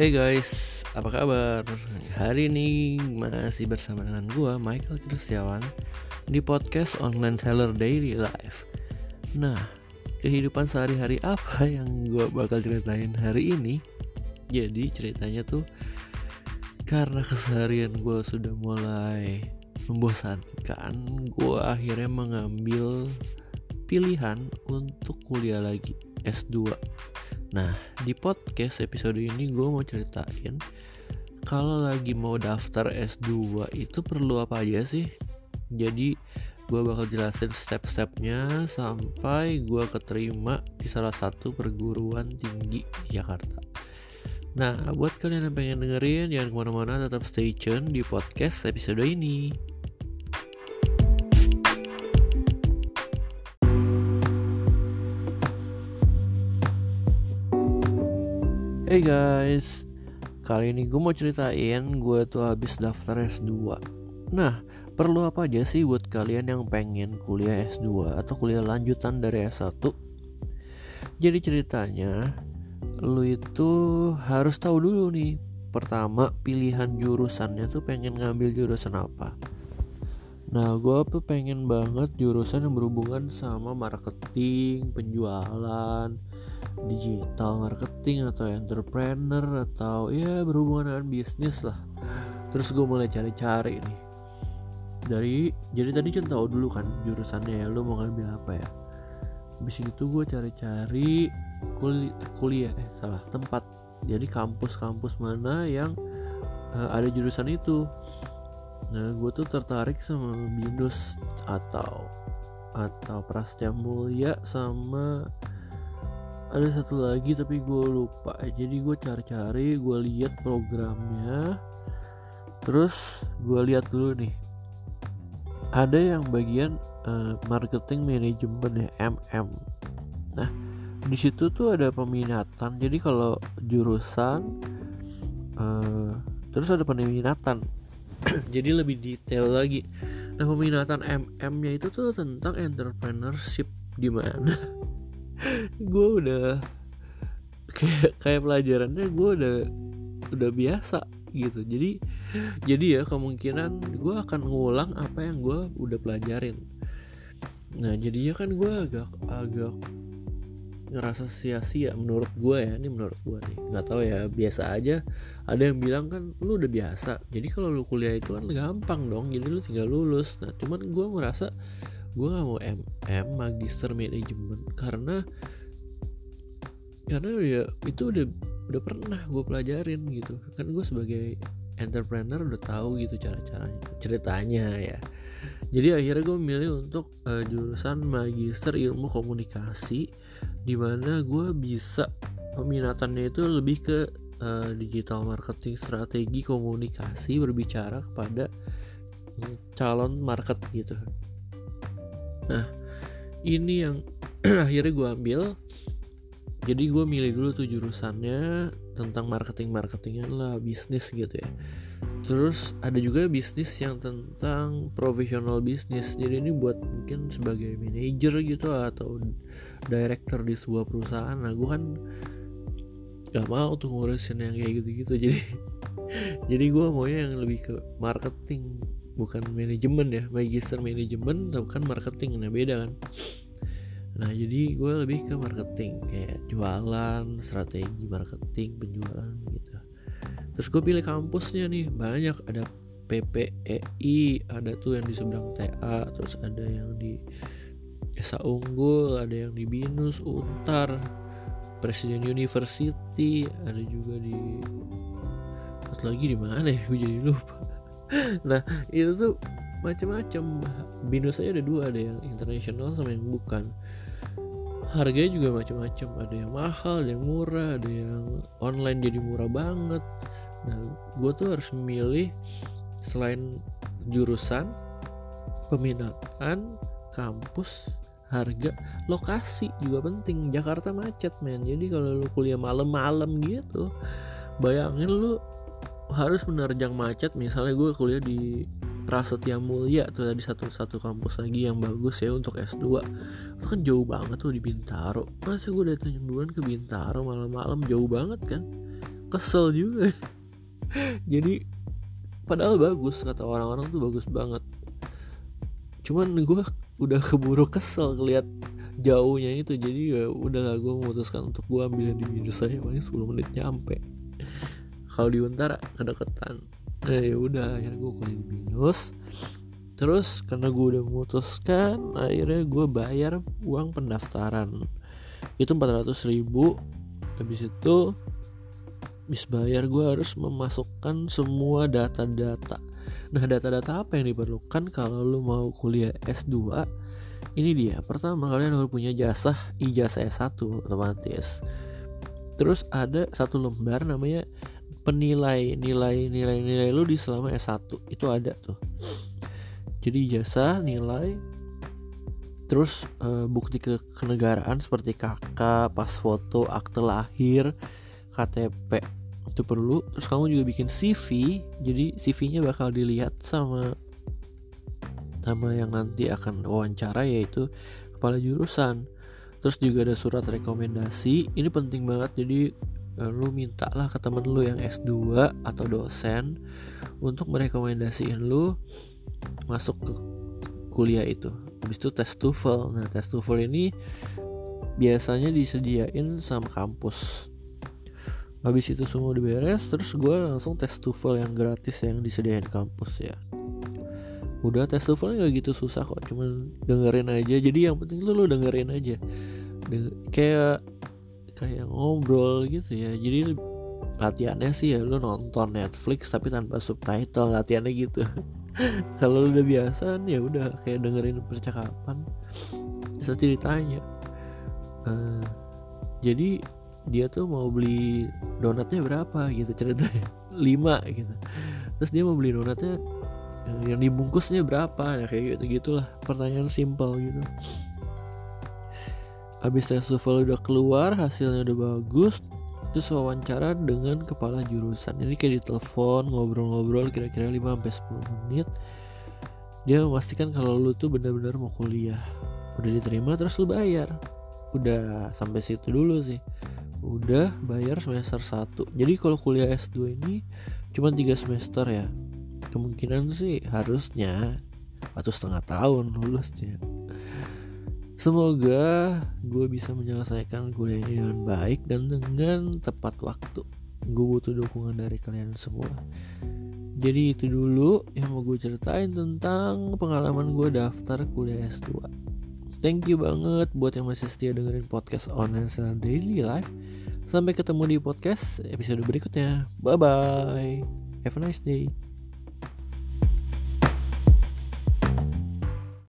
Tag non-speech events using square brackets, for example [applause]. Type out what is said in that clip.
Hey guys, apa kabar? Hari ini masih bersama dengan gua Michael Kristiawan di podcast Online Seller Daily Life. Nah, kehidupan sehari-hari apa yang gua bakal ceritain hari ini? Jadi ceritanya tuh karena keseharian gua sudah mulai membosankan, gua akhirnya mengambil pilihan untuk kuliah lagi S2 Nah, di podcast episode ini gue mau ceritain kalau lagi mau daftar S2 itu perlu apa aja sih? Jadi gue bakal jelasin step-stepnya sampai gue keterima di salah satu perguruan tinggi di Jakarta. Nah, buat kalian yang pengen dengerin, jangan ke mana-mana, tetap stay tune di podcast episode ini. Hey guys, kali ini gue mau ceritain gue tuh habis daftar S2 Nah, perlu apa aja sih buat kalian yang pengen kuliah S2 atau kuliah lanjutan dari S1 Jadi ceritanya, lu itu harus tahu dulu nih Pertama, pilihan jurusannya tuh pengen ngambil jurusan apa. Nah, gue tuh pengen banget jurusan yang berhubungan sama marketing, penjualan, digital marketing atau entrepreneur atau ya berhubungan dengan bisnis lah. Terus gue mulai cari-cari nih. Dari jadi tadi kan tahu dulu kan jurusannya ya lu mau ngambil apa ya? Habis itu gue cari-cari kuliah, kuliah eh salah tempat. Jadi kampus-kampus mana yang uh, ada jurusan itu. Nah gue tuh tertarik sama binus atau atau Prasetya Mulia sama ada satu lagi tapi gue lupa. Jadi gue cari-cari gue lihat programnya. Terus gue lihat dulu nih. Ada yang bagian uh, marketing manajemen ya MM nah di situ tuh ada peminatan. Jadi kalau jurusan uh, terus ada peminatan. [clears throat] Jadi lebih detail lagi. Nah peminatan MM nya itu tuh tentang entrepreneurship. Di mana [laughs] gue udah kayak kayak pelajarannya gue udah udah biasa gitu. Jadi jadi ya kemungkinan gue akan ngulang apa yang gue udah pelajarin. Nah jadinya kan gue agak agak ngerasa sia-sia menurut gue ya. Ini menurut gue nih. Nggak tahu ya biasa aja. Ada yang bilang kan lu udah biasa. Jadi kalau lu kuliah itu kan gampang dong. Jadi lu tinggal lulus. Nah cuman gue merasa gue gak mau MM magister manajemen. Karena karena ya itu udah udah pernah gue pelajarin gitu. Kan gue sebagai entrepreneur udah tahu gitu cara caranya ceritanya ya. Jadi akhirnya gue memilih untuk uh, jurusan magister ilmu komunikasi di mana gue bisa peminatannya itu lebih ke uh, digital marketing strategi komunikasi berbicara kepada calon market gitu nah ini yang [clears throat] akhirnya gue ambil. Jadi gue milih dulu tuh jurusannya tentang marketing marketingan lah bisnis gitu ya. Terus ada juga bisnis yang tentang profesional bisnis. Jadi ini buat mungkin sebagai manajer gitu atau director di sebuah perusahaan. Nah gue kan gak mau tuh ngurusin yang kayak gitu-gitu. [laughs] Jadi jadi gue maunya yang lebih ke marketing bukan manajemen ya magister manajemen bukan marketing nah beda kan. Nah jadi gue lebih ke marketing kayak jualan strategi marketing penjualan gitu. Terus gue pilih kampusnya nih banyak. Ada PPEI ada tuh yang di seberang TA terus ada yang di Esa Unggul ada yang di Binus Untar Presiden University ada juga di lagi di mana ya? Gue jadi lupa nah itu tuh macam-macam binus aja ada dua ada yang internasional sama yang bukan. Harganya juga macam-macam ada yang mahal ada yang murah ada yang online jadi murah banget. Nah gue tuh harus memilih selain jurusan peminatan kampus harga lokasi juga penting. Jakarta macet men. Jadi kalau lu kuliah malam-malam gitu bayangin lu harus menerjang macet. Misalnya gue kuliah di Prasetya Mulia tuh tadi satu satu kampus lagi yang bagus ya untuk S2 itu kan jauh banget tuh di Bintaro. Masa gue datang duluan ke Bintaro malam-malam? Jauh banget kan? Kesel juga. [laughs] Jadi padahal bagus kata orang-orang tuh bagus banget. Cuman gue udah keburu kesel ngeliat jauhnya itu. Jadi ya udah gue memutuskan untuk gue ambil di minus saya paling 10 menit nyampe kalau di Untara kedeketan. Nah ya udah akhirnya gue kuliah di minus terus karena gue udah memutuskan akhirnya gue bayar uang pendaftaran. Itu 400 ribu. Habis itu bis bayar gue harus memasukkan semua data-data. Nah data-data apa yang diperlukan kalau lo mau kuliah S2 ini dia. Pertama kalian harus punya jasa ijazah S1 otomatis. Terus ada satu lembar namanya penilai nilai nilai nilai lu di selama S1 itu ada tuh. Jadi jasa nilai terus uh, bukti ke kenegaraan seperti kakak pas foto akte lahir KTP itu perlu. Terus kamu juga bikin CV jadi CV-nya bakal dilihat sama sama yang nanti akan wawancara yaitu kepala jurusan. Terus juga ada surat rekomendasi. Ini penting banget jadi lu minta lah ke temen lu yang S2 atau dosen untuk merekomendasiin lu masuk ke kuliah itu. Habis itu tes TOEFL. Nah tes TOEFL ini biasanya disediain sama kampus. Habis itu semua udah beres terus gue langsung tes TOEFL yang gratis yang disediain kampus ya. Udah tes TOEFL nggak gitu susah kok cuman dengerin aja. Jadi yang penting tuh lu dengerin aja. Deng kayak kayak ngobrol gitu ya. Jadi latihannya sih ya lu nonton Netflix tapi tanpa subtitle latihannya gitu. [laughs] Kalau udah biasa ya udah kayak dengerin percakapan. Bisa ceritanya. Uh, jadi dia tuh mau beli donatnya berapa gitu ceritanya. [laughs] 5 gitu. Terus dia mau beli donatnya yang dibungkusnya berapa ya kayak gitu gitulah pertanyaan simpel gitu habis tes TOEFL udah keluar hasilnya udah bagus terus wawancara dengan kepala jurusan. Ini kayak ditelepon ngobrol-ngobrol kira-kira 5 sampai 10 menit. Dia memastikan kalau lu tuh benar-benar mau kuliah. Udah diterima terus lu bayar. Udah sampai situ dulu sih. Udah bayar semester 1 jadi kalau kuliah S2 ini cuma tiga semester ya. Kemungkinan sih harusnya atau setengah tahun lulusnya semoga gue bisa menyelesaikan kuliah ini dengan baik dan dengan tepat waktu. Gue butuh dukungan dari kalian semua. Jadi itu dulu yang mau gue ceritain tentang pengalaman gue daftar kuliah S2 thank you banget buat yang masih setia dengerin podcast online secara daily life. Sampai ketemu di podcast episode berikutnya. Bye bye have a nice day